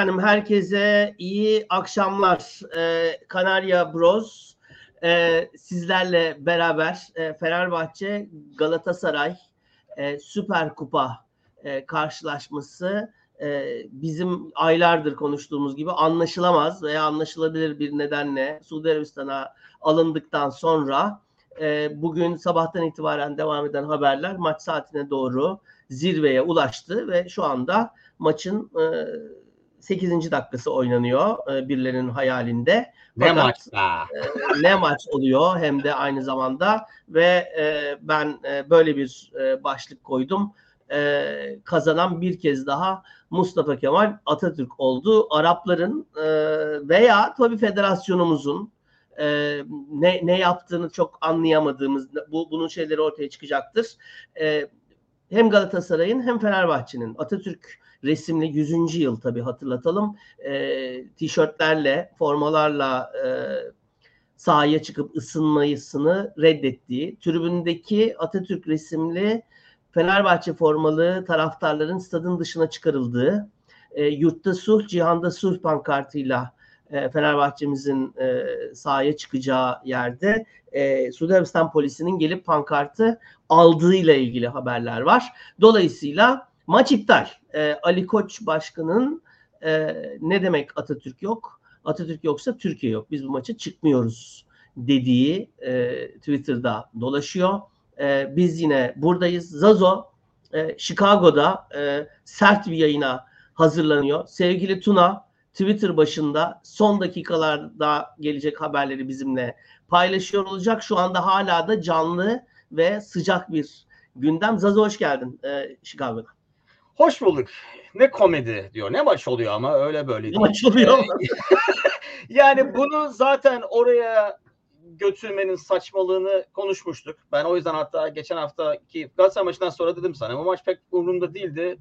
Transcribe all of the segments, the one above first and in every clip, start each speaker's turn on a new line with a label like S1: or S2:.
S1: Efendim herkese iyi akşamlar. Ee, Kanarya Bros e, sizlerle beraber e, Fenerbahçe Galatasaray e, Süper Kupa e, karşılaşması e, bizim aylardır konuştuğumuz gibi anlaşılamaz veya anlaşılabilir bir nedenle Suudi Arabistan'a alındıktan sonra e, bugün sabahtan itibaren devam eden haberler maç saatine doğru zirveye ulaştı ve şu anda maçın e, 8. dakikası oynanıyor e, birilerinin hayalinde.
S2: Ne
S1: Fakat,
S2: maç be?
S1: e, ne maç oluyor hem de aynı zamanda ve e, ben e, böyle bir e, başlık koydum. E, kazanan bir kez daha Mustafa Kemal Atatürk oldu. Arapların e, veya tabii federasyonumuzun e, ne ne yaptığını çok anlayamadığımız bu bunun şeyleri ortaya çıkacaktır. E, hem Galatasaray'ın hem Fenerbahçe'nin Atatürk resimli 100. yıl tabii hatırlatalım. E, tişörtlerle, formalarla e, sahaya çıkıp ısınmayısını reddettiği, tribündeki Atatürk resimli Fenerbahçe formalı taraftarların stadın dışına çıkarıldığı, e, yurtta sulh, cihanda sulh pankartıyla e, Fenerbahçe'mizin e, sahaya çıkacağı yerde e, Suudi Arabistan polisinin gelip pankartı aldığıyla ilgili haberler var. Dolayısıyla maç iptal. E, Ali Koç başkanın e, ne demek Atatürk yok? Atatürk yoksa Türkiye yok. Biz bu maça çıkmıyoruz dediği e, Twitter'da dolaşıyor. E, biz yine buradayız. Zazo e, Chicago'da e, sert bir yayına hazırlanıyor. Sevgili Tuna Twitter başında son dakikalarda gelecek haberleri bizimle paylaşıyor olacak. Şu anda hala da canlı ve sıcak bir gündem. Zazo hoş geldin e, Chicago'da.
S2: Hoş bulduk. Ne komedi diyor. Ne maç oluyor ama öyle böyle değil.
S1: maç oluyor?
S2: yani bunu zaten oraya götürmenin saçmalığını konuşmuştuk. Ben o yüzden hatta geçen haftaki Galatasaray maçından sonra dedim sana bu maç pek umurumda değildi.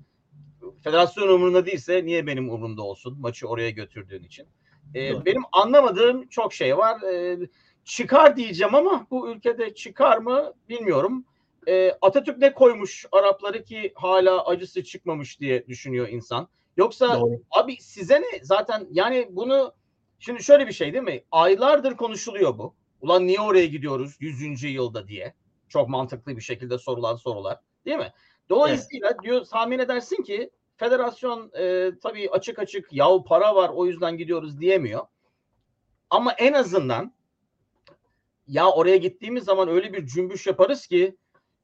S2: Federasyon umurumda değilse niye benim umurumda olsun maçı oraya götürdüğün için. Ee, benim anlamadığım çok şey var. Ee, çıkar diyeceğim ama bu ülkede çıkar mı bilmiyorum. Ee, Atatürk ne koymuş Arapları ki hala acısı çıkmamış diye düşünüyor insan. Yoksa
S1: Doğru.
S2: Abi size ne? Zaten yani bunu şimdi şöyle bir şey değil mi? Aylardır konuşuluyor bu. Ulan niye oraya gidiyoruz 100. yılda diye. Çok mantıklı bir şekilde sorulan sorular. Değil mi? Dolayısıyla diyor tahmin edersin ki federasyon e, tabii açık açık yahu para var o yüzden gidiyoruz diyemiyor. Ama en azından ya oraya gittiğimiz zaman öyle bir cümbüş yaparız ki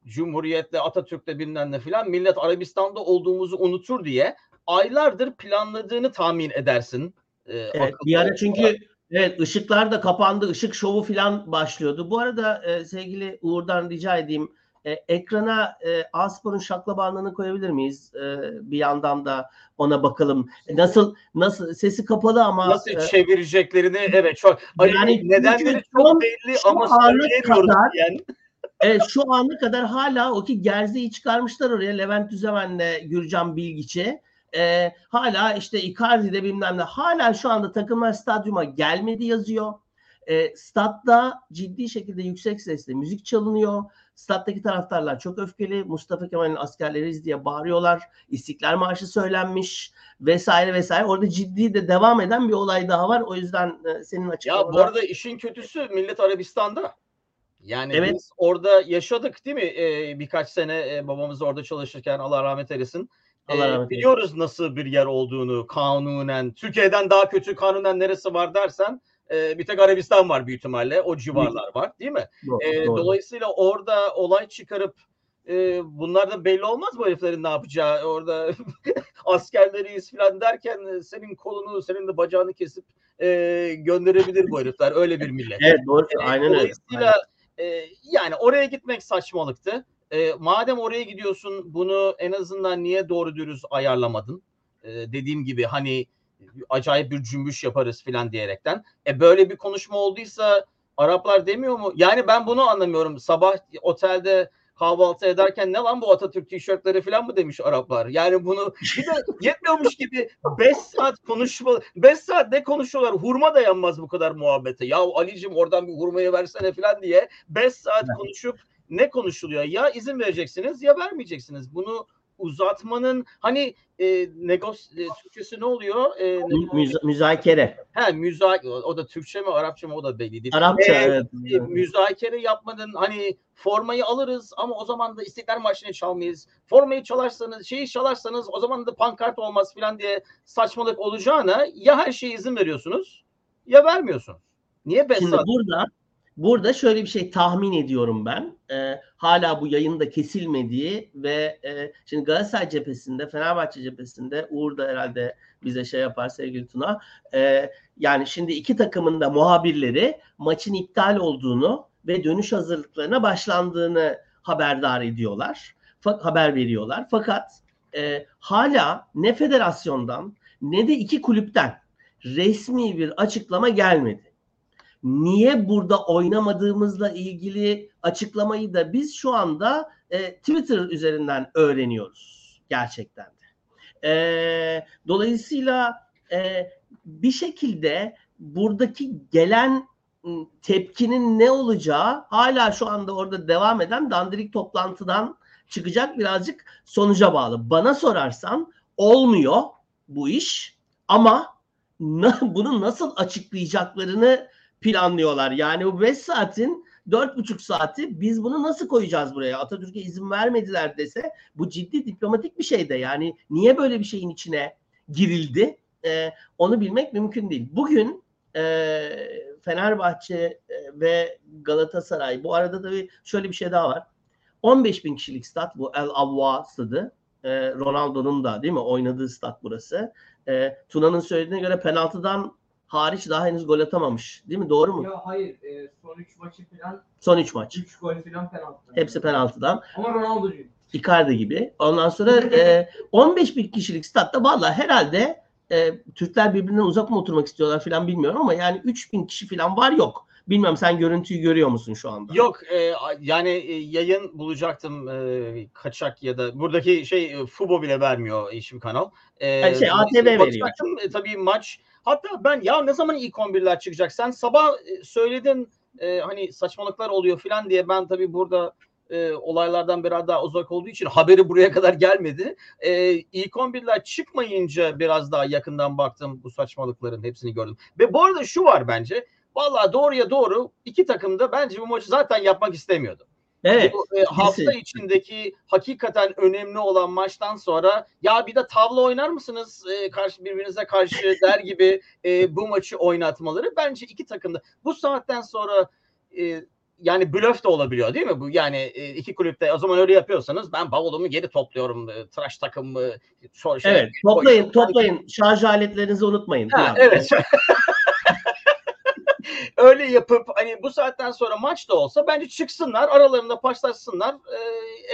S2: Cumhuriyet'le Atatürk'le bilmem ne filan millet Arabistan'da olduğumuzu unutur diye aylardır planladığını tahmin edersin. Ee,
S1: Evet, bir ara
S2: olarak.
S1: çünkü evet ışıklar da kapandı, ışık şovu falan başlıyordu. Bu arada e, sevgili Uğur'dan rica edeyim. E, ekrana e, Aspor'un şaklabanlığını koyabilir miyiz? E, bir yandan da ona bakalım. E, nasıl nasıl sesi kapalı ama
S2: nasıl
S1: e,
S2: çevireceklerini evet çok
S1: Yani
S2: yani nedenleri
S1: çünkü
S2: çok belli
S1: şu
S2: ama söyleyemiyoruz
S1: kadar-
S2: yani.
S1: Evet şu ana kadar hala o ki Gerze'yi çıkarmışlar oraya Levent Düzemen'le Gürcan Bilgiç'i. Ee, hala işte Icardi'de bilmem ne. Hala şu anda takımlar stadyuma gelmedi yazıyor. Ee, statta ciddi şekilde yüksek sesle müzik çalınıyor. Stat'taki taraftarlar çok öfkeli. Mustafa Kemal'in askerleriyiz diye bağırıyorlar. İstiklal Marşı söylenmiş vesaire vesaire. Orada ciddi de devam eden bir olay daha var. O yüzden e, senin
S2: Ya
S1: açıklamana...
S2: bu arada işin kötüsü millet Arabistan'da. Yani
S1: Evet.
S2: biz orada yaşadık değil mi? Ee, birkaç sene e, babamız orada çalışırken Allah rahmet eylesin.
S1: Allah
S2: Ee,
S1: rahmet eylesin.
S2: biliyoruz nasıl bir yer olduğunu kanunen. Türkiye'den daha kötü kanunen neresi var dersen e, bir tek Arabistan var büyük ihtimalle. O civarlar var değil mi?
S1: Doğru,
S2: Ee,
S1: doğru.
S2: dolayısıyla orada olay çıkarıp e, bunlar da belli olmaz bu heriflerin ne yapacağı. Orada askerleriyiz falan derken e, senin kolunu, senin de bacağını kesip e, gönderebilir bu herifler. Öyle bir millet.
S1: Evet doğru.
S2: E,
S1: Aynen öyle.
S2: Dolayısıyla e, yani oraya gitmek saçmalıktı. E, madem oraya gidiyorsun bunu en azından niye doğru dürüst ayarlamadın? E, dediğim gibi hani acayip bir cümbüş yaparız filan diyerekten. E böyle bir konuşma olduysa Araplar demiyor mu? Yani ben bunu anlamıyorum. Sabah otelde kahvaltı ederken ne lan bu Atatürk tişörtleri falan mı demiş Araplar? Yani bunu bir de yetmiyormuş gibi 5 saat konuşma 5 saat ne konuşuyorlar? Hurma dayanmaz bu kadar muhabbete. Ya Ali'cim oradan bir hurmayı versene falan diye 5 saat konuşup ne konuşuluyor? Ya izin vereceksiniz ya vermeyeceksiniz. Bunu uzatmanın hani e, negos e, Türkçesi ne oluyor? E,
S1: Müza- müzakere.
S2: he, müza o da Türkçe mi Arapça mı o da belli değil.
S1: Arapça
S2: E,
S1: evet.
S2: e, müzakere yapmanın hani formayı alırız ama o zaman da İstiklal Marşı'nı çalmayız. Formayı çalarsanız, şeyi çalarsanız o zaman da pankart olmaz falan diye saçmalık olacağına ya her şeye izin veriyorsunuz ya vermiyorsunuz. Niye
S1: Şimdi
S2: Besat?
S1: burada burada şöyle bir şey tahmin ediyorum ben. Ee, hala bu yayında kesilmediği ve e, şimdi Galatasaray cephesinde, Fenerbahçe cephesinde Uğur da herhalde bize şey yapar sevgili Tuna. Ee, yani şimdi iki takımın da muhabirleri maçın iptal olduğunu ve dönüş hazırlıklarına başlandığını haberdar ediyorlar. Haber veriyorlar. Fakat e, hala ne federasyondan ne de iki kulüpten resmi bir açıklama gelmedi niye burada oynamadığımızla ilgili açıklamayı da biz şu anda e, Twitter üzerinden öğreniyoruz gerçekten de. E, dolayısıyla e, bir şekilde buradaki gelen ım, tepkinin ne olacağı hala şu anda orada devam eden dandirik toplantıdan çıkacak birazcık sonuca bağlı. Bana sorarsan olmuyor bu iş ama na- bunu nasıl açıklayacaklarını planlıyorlar. Yani bu 5 saatin 4,5 saati biz bunu nasıl koyacağız buraya? Atatürk'e izin vermediler dese bu ciddi diplomatik bir şey de. Yani niye böyle bir şeyin içine girildi? Ee, onu bilmek mümkün değil. Bugün e, Fenerbahçe e, ve Galatasaray bu arada da bir, şöyle bir şey daha var. 15 bin kişilik stat bu El Avva stadı. Ee, Ronaldo'nun da değil mi oynadığı stat burası. Ee, Tuna'nın söylediğine göre penaltıdan hariç daha henüz gol atamamış. Değil mi? Doğru mu?
S3: Ya hayır e, son 3 maçı falan
S1: Son 3 maç.
S3: 3 gol falan penaltı.
S1: Hepsi penaltıdan.
S3: Ama Ronaldo'cu.
S1: Icardi gibi. Ondan sonra e, 15 bin kişilik statta valla herhalde e, Türkler birbirinden uzak mı oturmak istiyorlar falan bilmiyorum ama yani 3 bin kişi falan var yok. Bilmem sen görüntüyü görüyor musun şu anda?
S2: Yok e, yani e, yayın bulacaktım e, kaçak ya da buradaki şey e, Fubo bile vermiyor işim kanal. E,
S1: Yani şey, ATV veriyor.
S2: bakacaktım, E, tabii maç hatta ben ya ne zaman ilk 11'ler çıkacak sen sabah e, söyledin e, hani saçmalıklar oluyor falan diye ben tabii burada e, olaylardan biraz daha uzak olduğu için haberi buraya kadar gelmedi. E, ilk 11'ler çıkmayınca biraz daha yakından baktım bu saçmalıkların hepsini gördüm. Ve bu arada şu var bence Vallahi doğruya doğru iki takım da bence bu maçı zaten yapmak istemiyordu.
S1: Evet.
S2: Bu, e, hafta içindeki hakikaten önemli olan maçtan sonra ya bir de tavla oynar mısınız e, karşı birbirinize karşı der gibi e, bu maçı oynatmaları bence iki takım da bu saatten sonra e, yani blöf de olabiliyor değil mi bu yani e, iki kulüpte o zaman öyle yapıyorsanız ben bavulumu geri topluyorum e, tıraş takımı sonra şey,
S1: Evet. Toplayın, toplayın. Şarj aletlerinizi unutmayın.
S2: Ha, evet. Öyle yapıp hani bu saatten sonra maç da olsa bence çıksınlar aralarında paslaşsınlar e,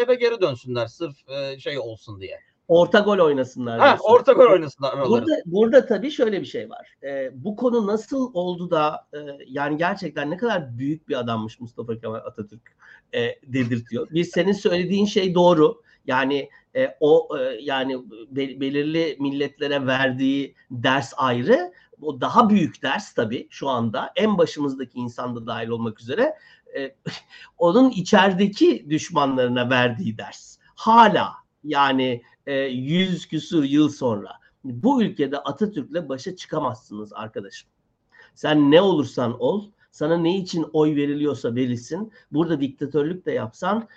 S2: eve geri dönsünler sırf e, şey olsun diye.
S1: Orta gol oynasınlar.
S2: Ha,
S1: diyorsun.
S2: orta gol oynasınlar.
S1: Burada, burada tabii şöyle bir şey var. Ee, bu konu nasıl oldu da e, yani gerçekten ne kadar büyük bir adammış Mustafa Kemal Atatürk e, dedirtiyor. Bir senin söylediğin şey doğru. Yani e, o e, yani be- belirli milletlere verdiği ders ayrı. O daha büyük ders tabii şu anda. En başımızdaki insan da dahil olmak üzere. e, onun içerideki düşmanlarına verdiği ders. Hala yani e, yüz küsur yıl sonra bu ülkede Atatürk'le başa çıkamazsınız arkadaşım. Sen ne olursan ol, sana ne için oy veriliyorsa verilsin. Burada diktatörlük de yapsan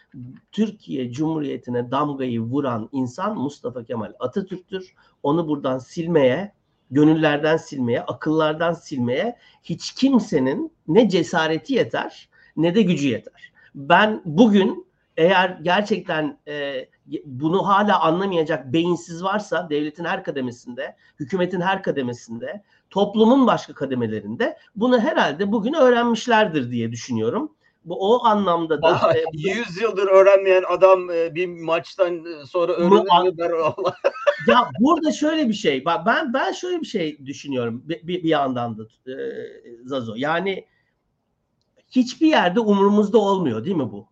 S1: Türkiye Cumhuriyeti'ne damgayı vuran insan Mustafa Kemal Atatürk'tür. Onu buradan silmeye, gönüllerden silmeye, akıllardan silmeye hiç kimsenin ne cesareti yeter ne de gücü yeter. Ben bugün eğer gerçekten e, bunu hala anlamayacak beyinsiz varsa devletin her kademesinde, hükümetin her kademesinde, toplumun başka kademelerinde bunu herhalde bugün öğrenmişlerdir diye düşünüyorum. Bu o anlamda da
S2: Vallahi
S1: e,
S2: 100 yıldır öğrenmeyen adam e, bir maçtan e, sonra öğrenir mi der Allah.
S1: ya burada şöyle bir şey. Bak ben ben şöyle bir şey düşünüyorum bir, bir, bir yandan da e, Zazo. Yani hiçbir yerde umurumuzda olmuyor değil mi bu?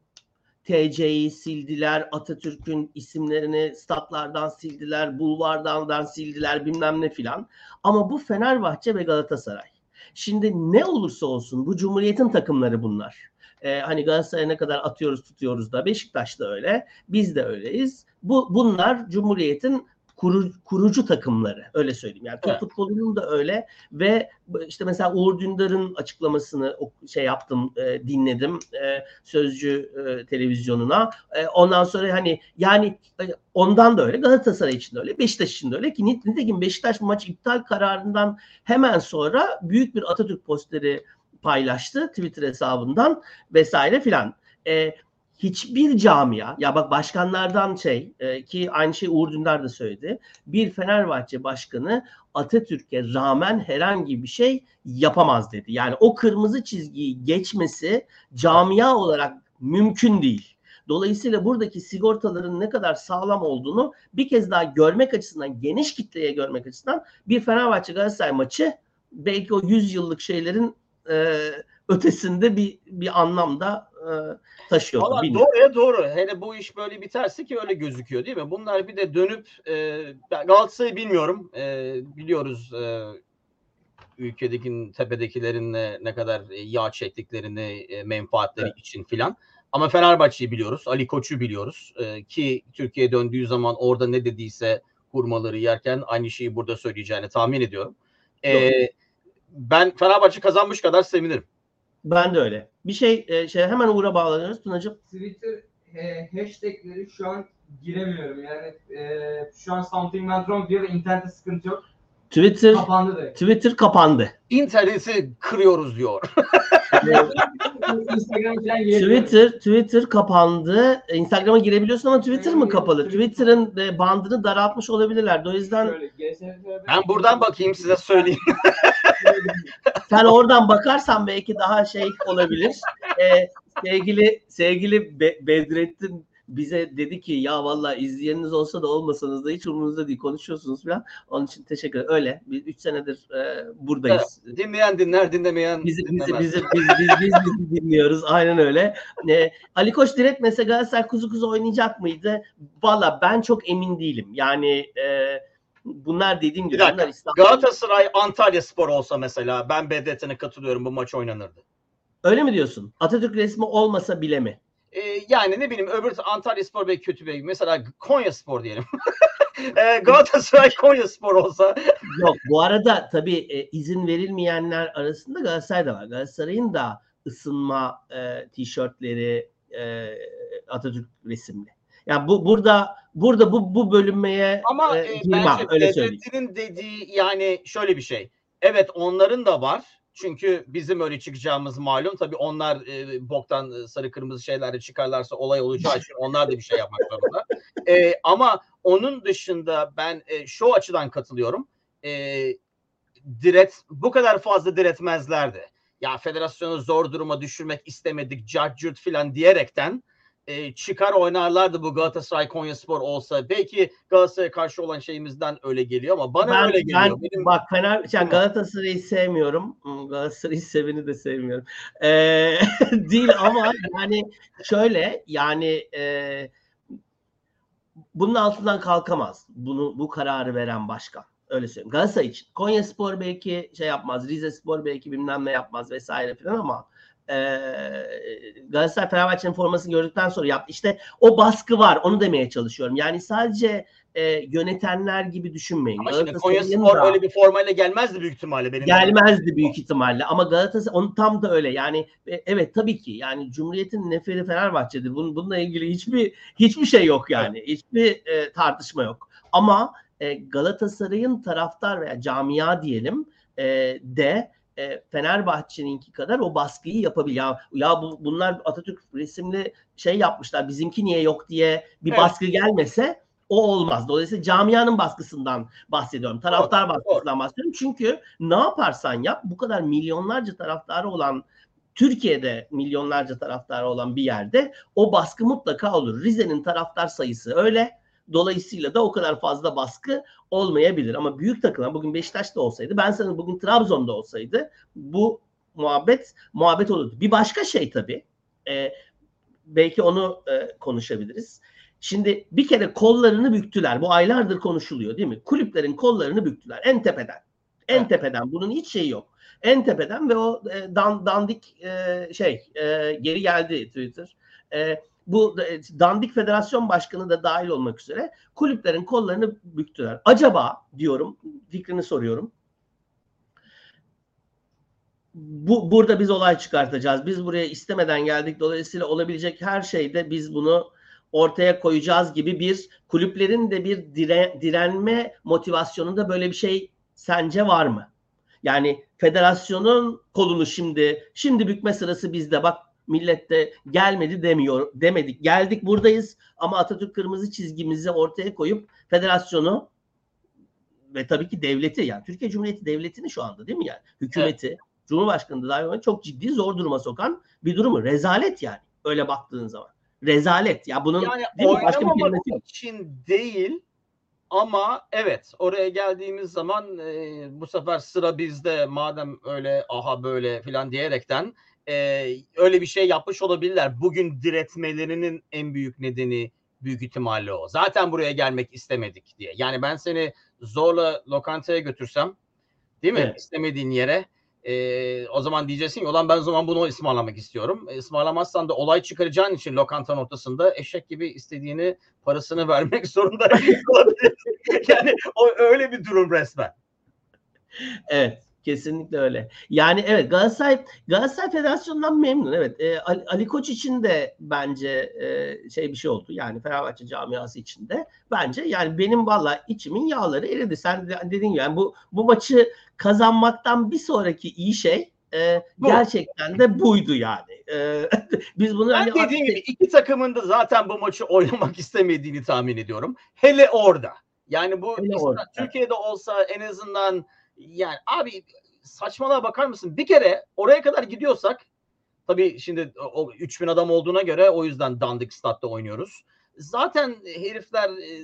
S1: TC'yi sildiler, Atatürk'ün isimlerini statlardan sildiler, bulvardan sildiler bilmem ne filan. Ama bu Fenerbahçe ve Galatasaray. Şimdi ne olursa olsun bu Cumhuriyet'in takımları bunlar. E, hani Galatasaray'a ne kadar atıyoruz tutuyoruz da Beşiktaş da öyle. Biz de öyleyiz. Bu bunlar Cumhuriyet'in kuru, kurucu takımları öyle söyleyeyim. Yani Türk
S2: Evet.
S1: futbolunun da öyle ve işte mesela Uğur Dündar'ın açıklamasını şey yaptım, e, dinledim e, Sözcü e, televizyonuna. E, ondan sonra hani yani e, ondan da öyle, Galatasaray için de öyle, Beşiktaş için de öyle ki nit- nitekim Beşiktaş maç iptal kararından hemen sonra büyük bir Atatürk posteri paylaştı Twitter hesabından vesaire filan. E, hiçbir camia ya bak başkanlardan şey e, ki aynı şey Uğur Dündar da söyledi. Bir Fenerbahçe başkanı Atatürk'e rağmen herhangi bir şey yapamaz dedi. Yani o kırmızı çizgiyi geçmesi camia olarak mümkün değil. Dolayısıyla buradaki sigortaların ne kadar sağlam olduğunu bir kez daha görmek açısından, geniş kitleye görmek açısından bir Fenerbahçe Galatasaray maçı belki o 100 yıllık şeylerin e, ötesinde bir bir anlamda e, taşıyor.
S2: Valla doğruya doğru. Hele bu iş böyle biterse ki öyle gözüküyor değil mi? Bunlar bir de dönüp e, Galatasaray'ı bilmiyorum. E, biliyoruz e, ülkedeki tepedekilerin ne, ne kadar e, yağ çektiklerini e, menfaatleri
S1: Evet.
S2: için filan. Ama Fenerbahçe'yi biliyoruz. Ali Koç'u biliyoruz. E, ki Türkiye'ye döndüğü zaman orada ne dediyse hurmaları yerken aynı şeyi burada söyleyeceğini tahmin ediyorum. E, ben Fenerbahçe kazanmış kadar sevinirim.
S1: Ben de öyle. Bir şey e, şey hemen Uğur'a bağlanıyoruz Tunacığım.
S3: Twitter e, hashtagleri şu an giremiyorum. Yani e, şu an something went wrong diyor ve internette sıkıntı yok.
S1: Twitter
S3: Kapandı direkt.
S1: Twitter kapandı.
S2: İnterneti kırıyoruz diyor.
S3: Instagram falan giremiyorum.
S1: Twitter Twitter kapandı. Instagram'a girebiliyorsun ama Twitter mı kapalı?
S3: Twitter-
S1: Twitter'ın e, bandını daraltmış olabilirler. O yüzden
S2: Ben buradan bakayım size söyleyeyim.
S1: sen oradan bakarsan belki daha şey olabilir. E, sevgili sevgili Be- Bedrettin bize dedi ki ya vallahi izleyeniniz olsa da olmasanız da hiç umurunuzda değil konuşuyorsunuz falan. Onun için teşekkür ederim. Öyle. Biz 3 senedir e, buradayız.
S2: Dinleyen dinler, dinlemeyen
S1: Bizi bizi bizi biz biz biz bizi dinliyoruz. Aynen öyle. Ee, Ali Koç direkt mesela Galatasaray kuzu kuzu oynayacak mıydı? Valla ben çok emin değilim. Yani e, bunlar dediğim gibi bunlar İstanbul.
S2: Galatasaray Antalya Spor olsa mesela ben BDT'ne katılıyorum bu maç oynanırdı.
S1: Öyle mi diyorsun? Atatürk resmi olmasa bile mi?
S2: Ee, yani ne bileyim öbür Antalya Spor belki kötü bir mesela Konya Spor diyelim. ee, Galatasaray Konya Spor olsa
S1: Yok bu arada tabii e, izin verilmeyenler arasında Galatasaray da var. Galatasaray'ın da ısınma e, tişörtleri e, Atatürk resimli. Yani bu burada burada bu bu bölünmeye
S2: ama
S1: e,
S2: e,
S1: girmem öyle söyleyeyim.
S2: Dediği yani şöyle bir şey. Evet onların da var. Çünkü bizim öyle çıkacağımız malum. Tabii onlar e, boktan e, sarı kırmızı şeylerle çıkarlarsa olay olacağı için onlar da bir şey yapmak zorunda. E, ama onun dışında ben e, şu açıdan katılıyorum. E, diret bu kadar fazla diretmezlerdi. Ya federasyonu zor duruma düşürmek istemedik, cart filan diyerekten e, çıkar oynarlardı bu Galatasaray Konyaspor olsa. Belki Galatasaray'a karşı olan şeyimizden öyle geliyor ama bana
S1: ben,
S2: öyle geliyor.
S1: ben
S2: Benim
S1: bak Fener, yani. Galatasaray'ı sevmiyorum. Hmm, Galatasaray'ı seveni de sevmiyorum. Ee, değil ama yani şöyle yani e, bunun altından kalkamaz. Bunu bu kararı veren başkan. Öyle söyleyeyim. Galatasaray için. Konya Spor belki şey yapmaz. Rize Spor belki bilmem ne yapmaz vesaire falan ama e, Galatasaray Fenerbahçe'nin formasını gördükten sonra yaptı. İşte o baskı var. Onu demeye çalışıyorum. Yani sadece e, yönetenler gibi düşünmeyin.
S2: ama şimdi Konyaspor
S1: da-
S2: öyle bir formayla gelmezdi büyük ihtimalle benim.
S1: gelmezdi büyük ihtimalle ama Galatasaray onu tam da öyle yani e, evet tabii ki yani Cumhuriyet'in neferi Fenerbahçe'dir. Bunun, bununla ilgili hiçbir hiçbir şey yok yani. Hiçbir e, tartışma yok. Ama e, Galatasaray'ın taraftar veya camia diyelim e, de e, Fenerbahçe'ninki kadar o baskıyı yapabilir. Ya, ya bu, bunlar Atatürk resimli şey yapmışlar bizimki niye yok diye bir
S2: Evet.
S1: baskı gelmese o olmaz. Dolayısıyla camianın baskısından bahsediyorum. Taraftar baskısından bahsediyorum. Çünkü ne yaparsan yap bu kadar milyonlarca taraftarı olan Türkiye'de milyonlarca taraftarı olan bir yerde o baskı mutlaka olur. Rize'nin taraftar sayısı öyle. Dolayısıyla da o kadar fazla baskı olmayabilir. Ama büyük takımlar bugün Beşiktaş'ta olsaydı ben sana bugün Trabzon'da olsaydı bu muhabbet muhabbet olurdu. Bir başka şey tabii. e, belki onu e, konuşabiliriz. Şimdi bir kere kollarını büktüler. Bu aylardır konuşuluyor değil mi? Kulüplerin kollarını büktüler en tepeden. En
S2: Evet.
S1: tepeden. Bunun hiç şeyi yok. En tepeden ve o e, dan, dandik e, şey e, geri geldi Twitter. E, bu e, dandik federasyon başkanı da dahil olmak üzere kulüplerin kollarını büktüler. Acaba diyorum fikrini soruyorum. Bu burada biz olay çıkartacağız. Biz buraya istemeden geldik. Dolayısıyla olabilecek her şeyde biz bunu ortaya koyacağız gibi bir kulüplerin de bir dire, direnme motivasyonunda böyle bir şey sence var mı? Yani federasyonun kolunu şimdi şimdi bükme sırası bizde. Bak millet de gelmedi demiyor demedik. Geldik buradayız ama Atatürk kırmızı çizgimizi ortaya koyup federasyonu ve tabii ki devleti yani Türkiye Cumhuriyeti devletini şu anda değil mi yani hükümeti evet. Cumhurbaşkanı da dahil çok ciddi zor duruma sokan bir durumu. Rezalet yani öyle baktığın zaman. Rezalet. Ya bunun
S2: yani
S1: değil
S2: başka bir kelimesi yok. için değil ama evet oraya geldiğimiz zaman e, bu sefer sıra bizde madem öyle aha böyle filan diyerekten e, öyle bir şey yapmış olabilirler. Bugün diretmelerinin en büyük nedeni büyük ihtimalle o. Zaten buraya gelmek istemedik diye. Yani ben seni zorla lokantaya götürsem değil mi? Evet. İstemediğin yere e, o zaman diyeceksin ki olan ben o zaman bunu ısmarlamak istiyorum. E, ısmarlamazsan da olay çıkaracağın için lokantanın ortasında eşek gibi istediğini parasını vermek zorunda yani o öyle bir durum resmen.
S1: Evet. Kesinlikle öyle. Yani evet Galatasaray Galatasaray Federasyonu'ndan memnun. Evet. E, Ali, Ali Koç için de bence e, şey bir şey oldu. Yani Fenerbahçe camiası için de bence yani benim valla içimin yağları eridi. Sen dediğin gibi yani bu bu maçı kazanmaktan bir sonraki iyi şey e, bu. gerçekten de buydu yani. E, biz bunu
S2: ben hani dediğim gibi iki takımın da zaten bu maçı oynamak istemediğini tahmin ediyorum. Hele orada. Yani bu orada. Türkiye'de olsa en azından yani abi saçmalığa bakar mısın? Bir kere oraya kadar gidiyorsak tabii şimdi o 3000 adam olduğuna göre o yüzden dandik statta oynuyoruz. Zaten herifler e,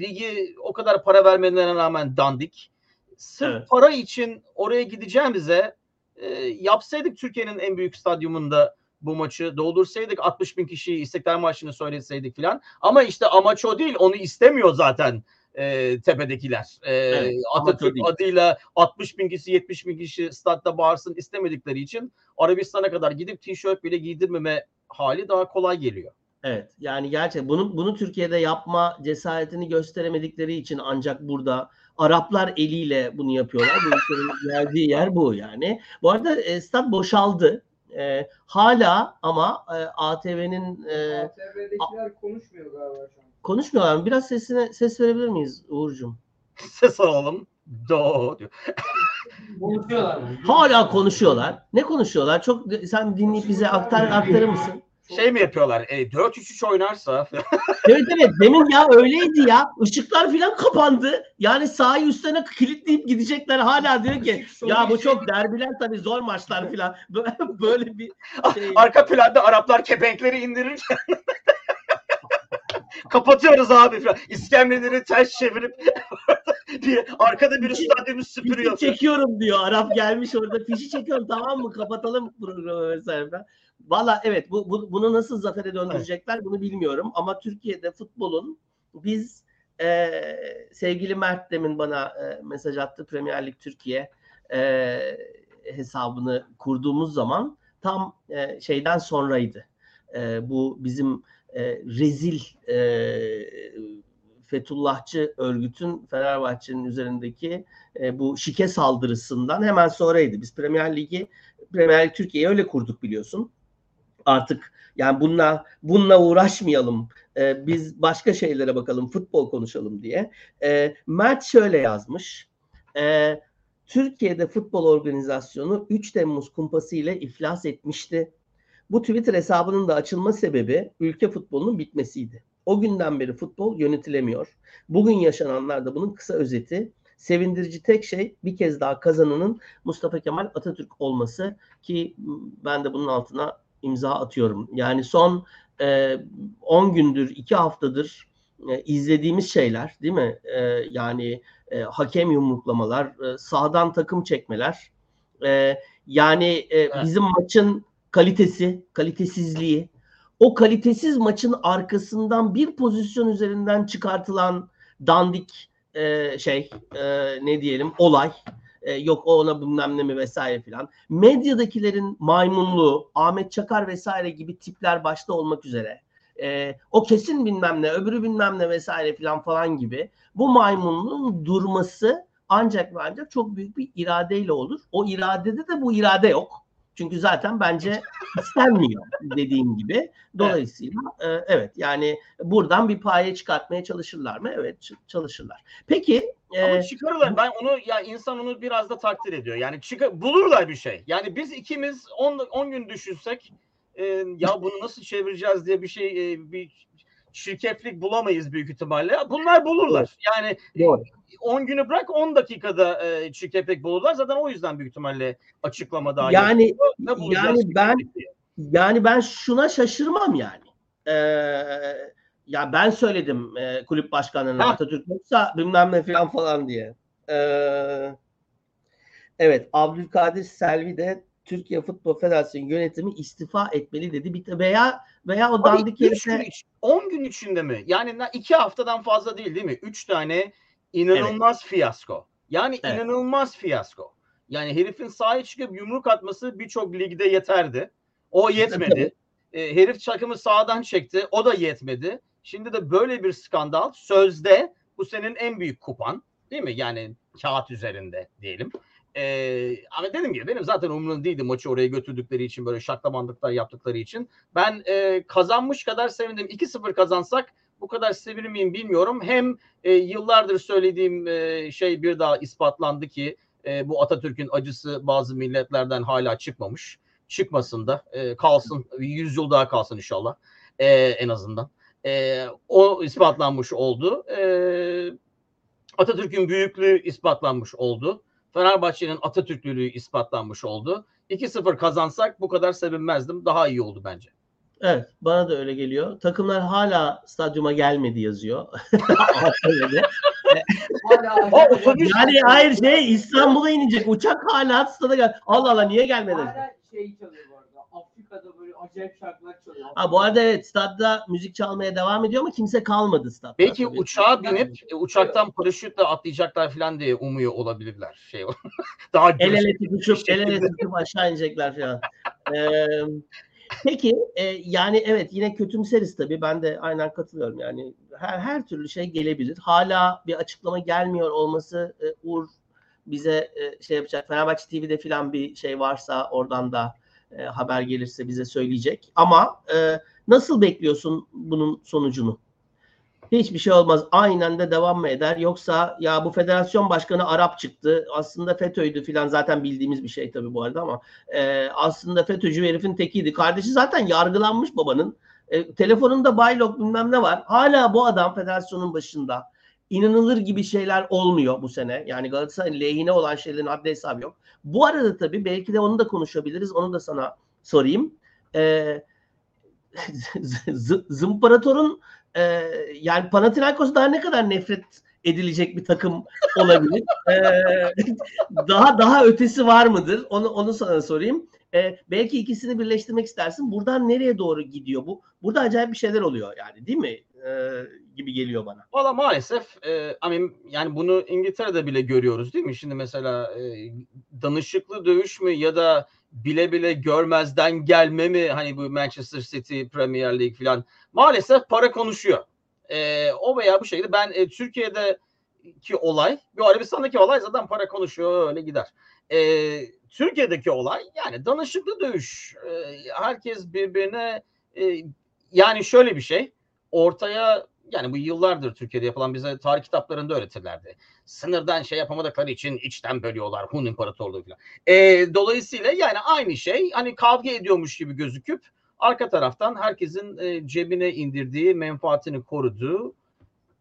S2: ligi o kadar para vermelerine rağmen dandik. Sırf evet. para için oraya gideceğimize e, yapsaydık Türkiye'nin en büyük stadyumunda bu maçı doldursaydık 60 bin kişiyi İstiklal Marşı'nı söyleseydik falan. Ama işte amaç o değil. Onu istemiyor zaten e, tepedekiler. E, evet, Atatürk adıyla 60 bin kişi 70 bin kişi statta bağırsın istemedikleri için Arabistan'a kadar gidip tişört bile giydirmeme hali daha kolay geliyor.
S1: Evet yani gerçekten bunu, bunu Türkiye'de yapma cesaretini gösteremedikleri için ancak burada Araplar eliyle bunu yapıyorlar. Bu ülkenin geldiği yer bu yani. Bu arada e, stat boşaldı. E, hala ama e, ATV'nin
S3: e, ATV'dekiler konuşmuyor galiba şu an.
S1: Konuşmuyorlar mı? Biraz sesine ses verebilir miyiz Uğur'cum?
S2: Ses alalım. Do diyor.
S3: Konuşuyorlar mı?
S1: Hala konuşuyorlar. Ne konuşuyorlar? Çok sen dinleyip bize aktar aktarır mısın?
S2: Şey mi yapıyorlar? E, 4-3-3 oynarsa.
S1: evet evet demin ya öyleydi ya. Işıklar falan kapandı. Yani sahayı üstüne kilitleyip gidecekler hala diyor ki ya bu çok derbiler tabii zor maçlar falan. Böyle bir
S2: şey. Arka planda Araplar kepenkleri indirirken Kapatıyoruz abi falan. İskemleleri ters çevirip bir arkada bir stadyumu süpürüyor.
S1: Fişi çekiyorum diyor. Arap gelmiş orada fişi çekiyorum tamam mı? Kapatalım programı vesaire. Valla evet bu, bu, bunu nasıl zafere döndürecekler bunu bilmiyorum. Ama Türkiye'de futbolun biz e, sevgili Mert demin bana e, mesaj attı Premier Lig Türkiye e, hesabını kurduğumuz zaman tam e, şeyden sonraydı. E, bu bizim e, rezil e, Fethullahçı örgütün Fenerbahçe'nin üzerindeki e, bu şike saldırısından hemen sonraydı. Biz Premier Ligi, Premier Lig Türkiye'yi öyle kurduk biliyorsun. Artık yani bununla bununla uğraşmayalım. E, biz başka şeylere bakalım, futbol konuşalım diye. E, Mert şöyle yazmış. E, Türkiye'de futbol organizasyonu 3 Temmuz kumpası ile iflas etmişti. Bu Twitter hesabının da açılma sebebi ülke futbolunun bitmesiydi. O günden beri futbol yönetilemiyor. Bugün yaşananlar da bunun kısa özeti. Sevindirici tek şey bir kez daha kazananın Mustafa Kemal Atatürk olması ki ben de bunun altına imza atıyorum. Yani son 10 e, gündür, 2 haftadır e, izlediğimiz şeyler değil mi? E, yani e, hakem yumruklamalar, e, sağdan takım çekmeler. E, yani e, evet. bizim maçın kalitesi, kalitesizliği, o kalitesiz maçın arkasından bir pozisyon üzerinden çıkartılan dandik e, şey e, ne diyelim olay E, yok o ona bilmem ne mi vesaire filan. Medyadakilerin maymunluğu, Ahmet Çakar vesaire gibi tipler başta olmak üzere. E, o kesin bilmem ne, öbürü bilmem ne vesaire filan falan gibi. Bu maymunluğun durması ancak ve ancak çok büyük bir iradeyle olur. O iradede de bu irade yok. Çünkü zaten bence istenmiyor dediğim gibi. Dolayısıyla evet. E, evet yani buradan bir paye çıkartmaya çalışırlar mı? Evet çalışırlar. Peki
S2: ama e, çıkarırlar. Ben onu ya insan onu biraz da takdir ediyor. Yani çıkar, bulurlar bir şey. Yani biz ikimiz 10 gün düşünsek e, ya bunu nasıl çevireceğiz diye bir şey e, bir şirketlik bulamayız büyük ihtimalle. Bunlar bulurlar. Yani Doğru. 10 günü bırak 10 dakikada e, çirkepek bulurlar. Zaten o yüzden büyük ihtimalle açıklama daha
S1: Yani yani ben yani ben şuna şaşırmam yani. Ee, ya ben söyledim e, kulüp başkanına Atatürk yoksa bilmem ne falan falan diye. Ee, evet Abdülkadir Selvi de Türkiye Futbol Federasyonu yönetimi istifa etmeli dedi. Bir veya veya o dandik
S2: herife 10 gün içinde mi? Yani iki haftadan fazla değil değil mi? 3 tane inanılmaz evet. fiyasko. Yani evet. inanılmaz fiyasko. Yani herifin sahaya çıkıp yumruk atması birçok ligde yeterdi. O yetmedi. e, herif çakımı sağdan çekti. O da yetmedi. Şimdi de böyle bir skandal sözde bu senin en büyük kupan değil mi? Yani kağıt üzerinde diyelim. Ee, ama dediğim gibi benim zaten umurumda değildi maçı oraya götürdükleri için böyle şaklamandıklar yaptıkları için. Ben e, kazanmış kadar sevindim. 2-0 kazansak bu kadar sevinir miyim bilmiyorum. Hem e, yıllardır söylediğim e, şey bir daha ispatlandı ki e, bu Atatürk'ün acısı bazı milletlerden hala çıkmamış. Çıkmasın da e, kalsın. 100 yıl daha kalsın inşallah. E, en azından. E, o ispatlanmış oldu. E, Atatürk'ün büyüklüğü ispatlanmış oldu. Fenerbahçe'nin Atatürklülüğü ispatlanmış oldu. 2-0 kazansak bu kadar sevinmezdim. Daha iyi oldu bence.
S1: Evet bana da öyle geliyor. Takımlar hala stadyuma gelmedi yazıyor. yani hayır şey İstanbul'a inecek uçak hala stada gel. Allah Allah niye gelmedi? Hala şey çalıyor bu arada. Afrika'da böyle acayip şarkılar çalıyor. Ha, bu arada evet stadda müzik çalmaya devam ediyor ama kimse kalmadı stadda.
S2: Belki tabii. uçağa binip e, uçaktan paraşütle atlayacaklar falan diye umuyor olabilirler. Şey
S1: Daha el ele tutuşup el ele tutup aşağı inecekler falan. ee, Peki e, yani evet yine kötümseriz tabii. Ben de aynen katılıyorum. Yani her her türlü şey gelebilir. Hala bir açıklama gelmiyor olması e, Uğur bize e, şey yapacak. Fenerbahçe TV'de filan bir şey varsa oradan da e, haber gelirse bize söyleyecek. Ama e, nasıl bekliyorsun bunun sonucunu? Hiçbir şey olmaz. Aynen de devam mı eder? Yoksa ya bu federasyon başkanı Arap çıktı. Aslında FETÖ'ydü filan zaten bildiğimiz bir şey tabii bu arada ama e, aslında FETÖ'cü herifin tekiydi. Kardeşi zaten yargılanmış babanın. E, telefonunda baylok bilmem ne var. Hala bu adam federasyonun başında. İnanılır gibi şeyler olmuyor bu sene. Yani Galatasaray'ın lehine olan şeylerin adli hesabı yok. Bu arada tabii belki de onu da konuşabiliriz. Onu da sana sorayım. Ee, Zımparator'un e, yani Panathinaikos daha ne kadar nefret edilecek bir takım olabilir? e, daha daha ötesi var mıdır? Onu onu sana sorayım. E, belki ikisini birleştirmek istersin. Buradan nereye doğru gidiyor bu? Burada acayip bir şeyler oluyor yani değil mi? E, gibi geliyor bana.
S2: Valla maalesef e, yani bunu İngiltere'de bile görüyoruz değil mi? Şimdi mesela e, danışıklı dövüş mü ya da bile bile görmezden gelme mi hani bu Manchester City Premier League falan maalesef para konuşuyor. E, o veya bu şekilde ben e, Türkiye'deki olay bir Arabistan'daki olay zaten para konuşuyor öyle gider. E, Türkiye'deki olay yani danışıklı dövüş. E, herkes birbirine e, yani şöyle bir şey ortaya yani bu yıllardır Türkiye'de yapılan bize tarih kitaplarında öğretirlerdi. Sınırdan şey yapamadıkları için içten bölüyorlar Hun İmparatorluğu falan. E, dolayısıyla yani aynı şey hani kavga ediyormuş gibi gözüküp arka taraftan herkesin e, cebine indirdiği menfaatini koruduğu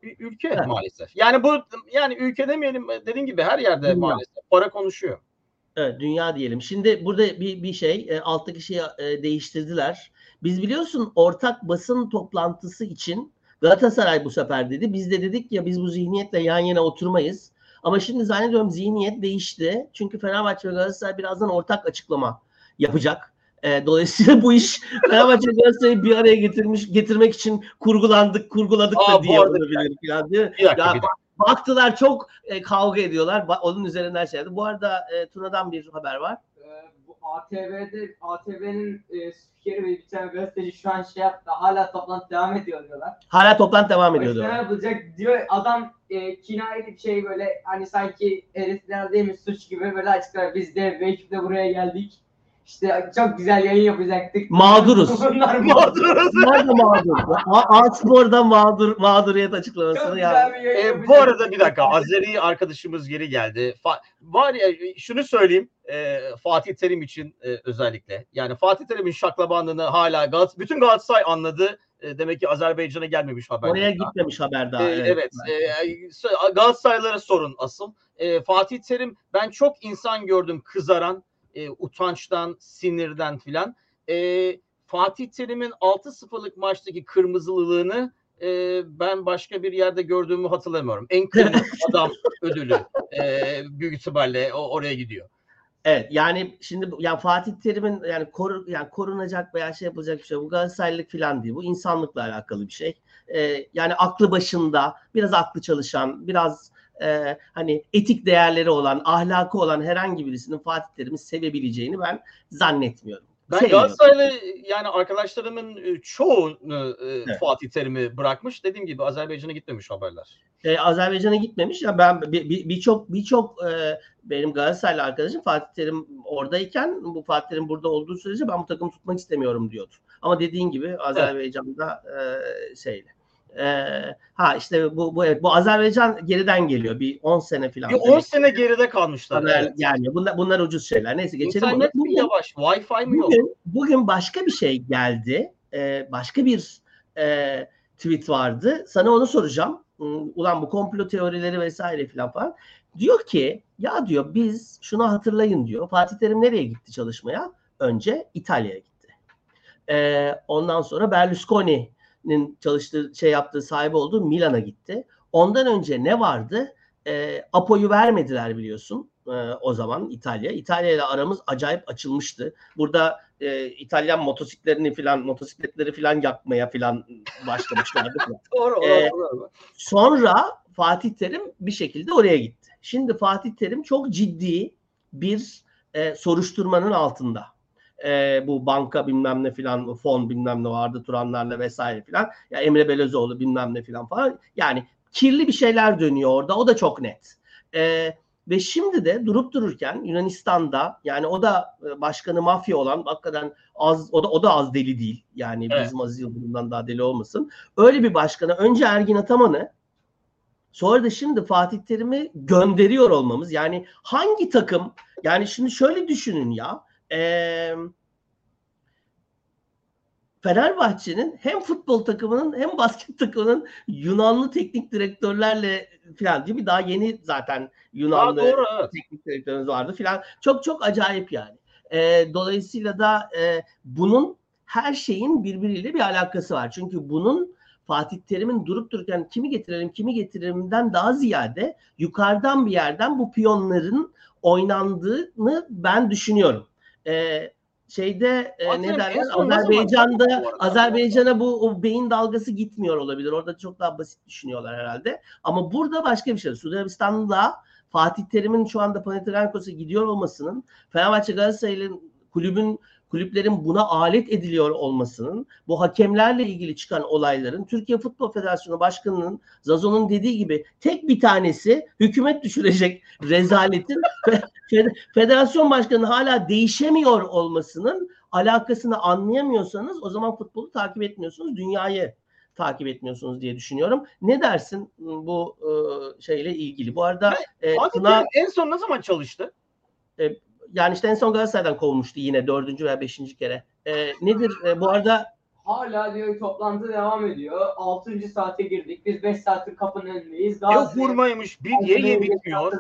S2: bir ülke evet. maalesef. Yani bu yani ülke demeyelim dediğin gibi her yerde dünya. maalesef para konuşuyor.
S1: Evet dünya diyelim. Şimdi burada bir bir şey e, alttaki şeyi e, değiştirdiler. Biz biliyorsun ortak basın toplantısı için Galatasaray bu sefer dedi. Biz de dedik ya biz bu zihniyetle yan yana oturmayız. Ama şimdi zannediyorum zihniyet değişti. Çünkü Fenerbahçe ve Galatasaray birazdan ortak açıklama yapacak. E, dolayısıyla bu iş Fenerbahçe Galatasaray'ı bir araya getirmiş getirmek için kurgulandık, kurguladık Aa, da diye olabilir.
S2: Yani. Bir dakika, ya, bir dakika.
S1: baktılar çok e, kavga ediyorlar. Ba- onun üzerinden şey. Bu arada e, Tuna'dan bir haber var.
S3: ATV'de ATV'nin e, spikeri ve bir tane gazeteci şu an şey yaptı. Hala toplantı devam ediyor diyorlar.
S1: Hala toplantı devam ediyordu.
S3: ne yapılacak diyor adam e, kinayeli bir şey böyle hani sanki heriflerdeymiş suç gibi böyle açıklar. Biz de bir ekiple buraya geldik. İşte çok güzel yayın yapacaktık.
S1: Mağduruz.
S3: Bunlar mağdur.
S1: Nerede mağdur? A- A-Spor'da mağdur, mağduriyet
S3: Çok
S1: açıklamasını
S3: güzel
S1: ya.
S3: bir yayın
S2: E, bu arada bir dakika Azeri arkadaşımız geri geldi. Fa- var ya şunu söyleyeyim e, Fatih Terim için e, özellikle. Yani Fatih Terim'in şaklabanlığını hala Galatasaray, bütün Galatasaray anladı. E, demek ki Azerbaycan'a gelmemiş haber.
S1: Oraya gitmemiş haber daha.
S2: Ee,
S1: evet.
S2: evet. e, Galatasaraylılara sorun asıl. E, Fatih Terim ben çok insan gördüm kızaran, e, utançtan, sinirden filan. E, Fatih Terim'in 6-0'lık maçtaki kırmızılılığını e, ben başka bir yerde gördüğümü hatırlamıyorum. En kırmızı adam ödülü e, büyük ihtimalle o, oraya gidiyor.
S1: Evet yani şimdi yani Fatih Terim'in yani koru, yani korunacak veya şey yapılacak bir şey bu Galatasaraylılık falan değil. Bu insanlıkla alakalı bir şey. Ee, yani aklı başında, biraz aklı çalışan, biraz e, hani etik değerleri olan, ahlakı olan herhangi birisinin Fatih Terim'i sevebileceğini ben zannetmiyorum.
S2: Ben. Galatasaraylı yani arkadaşlarımın e, çoğu e,
S1: Evet.
S2: Fatih Terim'i bırakmış. Dediğim gibi Azerbaycan'a gitmemiş haberler.
S1: e, Azerbaycan'a gitmemiş. Ya ben bir- bir- birçok birçok e, benim Galatasaraylı arkadaşım Fatih Terim oradayken bu Fatih Terim burada olduğu sürece ben bu takımı tutmak istemiyorum diyordu. Ama dediğin gibi Azerbaycan'da e, şeyle. E, ha işte bu bu evet bu Azerbaycan geriden geliyor. Bir 10 sene falan.
S2: Bir 10
S1: demek.
S2: sene geride kalmışlar. Evet.
S1: gelmiyor. Bunlar, bunlar ucuz şeyler. Neyse geçelim.
S2: İnternet mi
S1: Bugün-
S2: yavaş? Wi-Fi mi yok?
S1: Bugün, bugün başka bir şey geldi. Ee, başka bir e, tweet vardı. Sana onu soracağım. Hmm, Ulan bu komplo teorileri vesaire filan falan. Diyor ki ya diyor biz şunu hatırlayın diyor. Fatih Terim nereye gitti çalışmaya? Önce İtalya'ya gitti. Ee, ondan sonra Berlusconi'nin çalıştığı şey yaptığı sahibi olduğu Milan'a gitti. Ondan önce ne vardı? Ee, Apo'yu vermediler biliyorsun e, o zaman İtalya. İtalya ile aramız acayip açılmıştı. Burada e, İtalyan motosikletlerini filan motosikletleri filan yakmaya filan başlamışlardı.
S2: Doğru, doğru, doğru.
S1: Sonra Fatih Terim bir şekilde oraya gitti. Şimdi Fatih Terim çok ciddi bir e, soruşturmanın altında. E, bu banka bilmem ne filan fon bilmem ne vardı Turanlarla vesaire filan. Ya Emre Belözoğlu bilmem ne filan falan. Yani kirli bir şeyler dönüyor orada. O da çok net. E, ve şimdi de durup dururken Yunanistan'da yani o da e, başkanı mafya olan hakikaten az o da o da az deli değil. Yani
S2: Evet.
S1: bizim Aziz Yıldırım'dan daha deli olmasın. Öyle bir başkana önce Ergin Ataman'ı sonra da şimdi Fatih Terim'i gönderiyor olmamız. Yani hangi takım yani şimdi şöyle düşünün ya Fenerbahçe'nin hem futbol takımının hem basket takımının Yunanlı teknik direktörlerle falan değil mi? Daha yeni zaten
S2: Aa,
S1: Yunanlı
S2: doğru evet.
S1: teknik direktörümüz vardı filan. Çok çok acayip yani. Ee, dolayısıyla da e, bunun her şeyin birbiriyle bir alakası var. Çünkü bunun Fatih Terim'in durup dururken kimi getirelim kimi getirelimden daha ziyade yukarıdan bir yerden bu piyonların oynandığını ben düşünüyorum. Ee, şeyde e, ne derler Azerbaycan'da? Azerbaycan'a bu o beyin dalgası gitmiyor olabilir. Orada çok daha basit düşünüyorlar herhalde. Ama burada başka bir şey. Suudi Arabistan'da Fatih Terim'in şu anda Panathinaikos'a gidiyor olmasının Fenerbahçe Galatasaray'ın kulübün kulüplerin buna alet ediliyor olmasının, bu hakemlerle ilgili çıkan olayların Türkiye Futbol Federasyonu Başkanı'nın Zazo'nun dediği gibi tek bir tanesi hükümet düşürecek rezaletin fe- fe- federasyon başkanı hala değişemiyor olmasının alakasını anlayamıyorsanız o zaman futbolu takip etmiyorsunuz, dünyayı takip etmiyorsunuz diye düşünüyorum. Ne dersin bu e, şeyle ilgili? Bu arada e, Tuna-
S2: en son ne zaman çalıştı?
S1: Yani işte en son Galatasaray'dan kovmuştu yine dördüncü veya beşinci kere. E, nedir e, bu arada
S3: Hala diyor toplantı devam ediyor. 6. saate girdik. Biz 5 saattir kapının önündeyiz.
S2: Yok
S3: Gazi-
S2: vurmaymış, bir ye ye bitmiyor.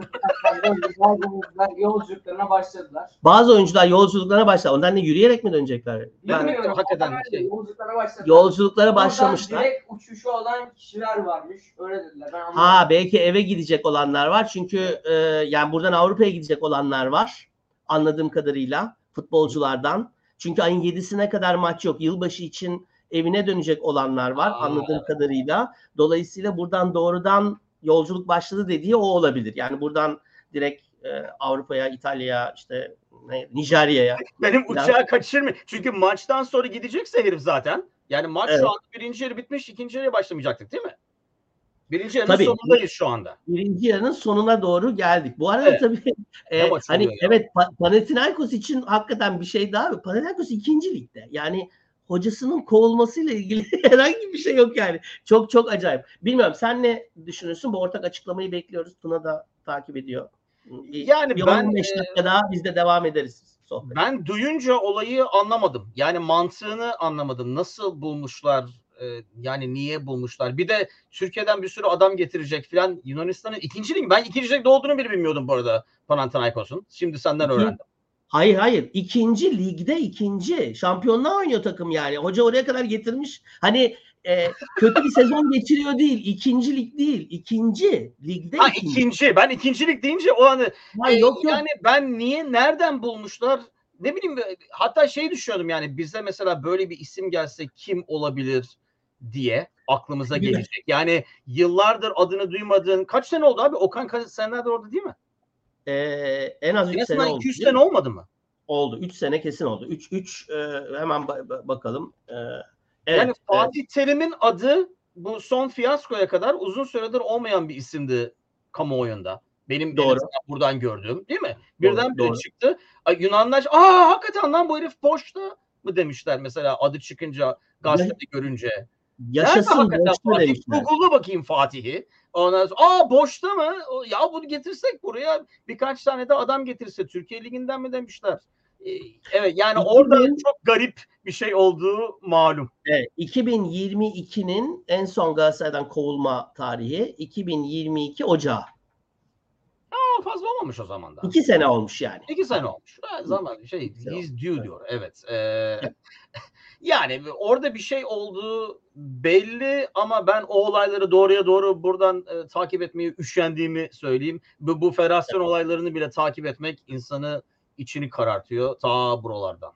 S3: Bazı oyuncular yolculuklarına başladılar.
S1: bazı oyuncular yolculuklara başlar. Ondan da yürüyerek mi dönecekler? Ben,
S3: Bilmiyorum.
S2: hakikaten şey.
S3: Yolculuklara başladılar.
S1: yolculuklara
S3: Oradan
S1: başlamışlar.
S3: Direkt uçuşu olan kişiler varmış. Öyle dediler. Ben.
S1: Ha belki eve gidecek olanlar var. Çünkü e, yani buradan Avrupa'ya gidecek olanlar var. Anladığım kadarıyla futbolculardan. Çünkü ayın 7'sine kadar maç yok. Yılbaşı için evine dönecek olanlar var
S2: Aa,
S1: anladığım kadarıyla. Dolayısıyla buradan doğrudan yolculuk başladı dediği o olabilir. Yani buradan direkt e, Avrupa'ya, İtalya'ya, işte ne, Nijerya'ya.
S2: Benim uçağı kaçırmıyor. Çünkü maçtan sonra gidecekse herif zaten. Yani maç
S1: Evet.
S2: şu anda birinci yarı bitmiş, ikinci yarıya başlamayacaktık değil mi? Birinci yarının
S1: Tabii.
S2: sonundayız şu anda.
S1: birinci yarının sonuna doğru geldik. Bu arada
S2: Evet.
S1: tabii e, hani
S2: ya?
S1: evet Pa- Panathinaikos için hakikaten bir şey daha. Panathinaikos ikinci ligde. Yani hocasının kovulmasıyla ilgili herhangi bir şey yok yani. Çok çok acayip. Bilmiyorum sen ne düşünürsün? Bu ortak açıklamayı bekliyoruz. Tuna da takip ediyor.
S2: Yani
S1: bir
S2: ben,
S1: 15
S2: e,
S1: dakika daha biz de devam ederiz sohbet.
S2: Ben duyunca olayı anlamadım. Yani mantığını anlamadım. Nasıl bulmuşlar? E, yani niye bulmuşlar? Bir de Türkiye'den bir sürü adam getirecek filan. Yunanistan'ın ikinci lig. Ben ikinci ligde olduğunu bile bilmiyordum bu arada Panathinaikos'un. Şimdi senden öğrendim.
S1: Hayır hayır. İkinci ligde ikinci. Şampiyonluğa oynuyor takım yani. Hoca oraya kadar getirmiş. Hani e, kötü bir sezon geçiriyor değil. İkinci lig değil. İkinci ligde
S2: Ha
S1: ikinci.
S2: ikinci. Ben ikinci lig deyince o hani
S1: Hayır,
S2: e,
S1: yok yok.
S2: yani ben niye nereden bulmuşlar? Ne bileyim hatta şey düşünüyordum yani bize mesela böyle bir isim gelse kim olabilir diye aklımıza gelecek. Yani yıllardır adını duymadığın kaç sene oldu abi? Okan kaç senelerde orada değil mi?
S1: E, en az 3
S2: En
S1: sene oldu.
S2: 200
S1: değil mi?
S2: sene olmadı mı?
S1: Oldu. 3 sene kesin oldu. 3 3 hemen ba- ba- bakalım. E, evet.
S2: yani
S1: e,
S2: Fatih Terim'in adı bu son fiyaskoya kadar uzun süredir olmayan bir isimdi kamuoyunda. Benim
S1: Doğru.
S2: en azından buradan gördüğüm değil mi? Birden bire
S1: doğru.
S2: çıktı. Yunanlar aa hakikaten lan bu herif boşta mı demişler mesela adı çıkınca gazetede görünce.
S1: Yaşasın boşta demişler.
S2: Google'la bakayım Fatih'i. Ondan sonra aa boşta mı? Ya bunu getirsek buraya birkaç tane de adam getirse Türkiye Ligi'nden mi demişler? Ee, Evet yani
S1: İki
S2: orada
S1: bin-
S2: çok garip bir şey olduğu malum.
S1: Evet, 2022'nin en son Galatasaray'dan kovulma tarihi 2022 Ocağı.
S2: Aa, fazla olmamış o zaman da.
S1: 2 sene olmuş yani.
S2: İki sene olmuş. Ha, zaman şey he's due diyor. Evet. Ee, yani orada bir şey olduğu belli ama ben o olayları doğruya doğru buradan e, takip etmeyi üşendiğimi söyleyeyim. Bu, bu federasyon olaylarını bile takip etmek insanı içini karartıyor ta buralardan.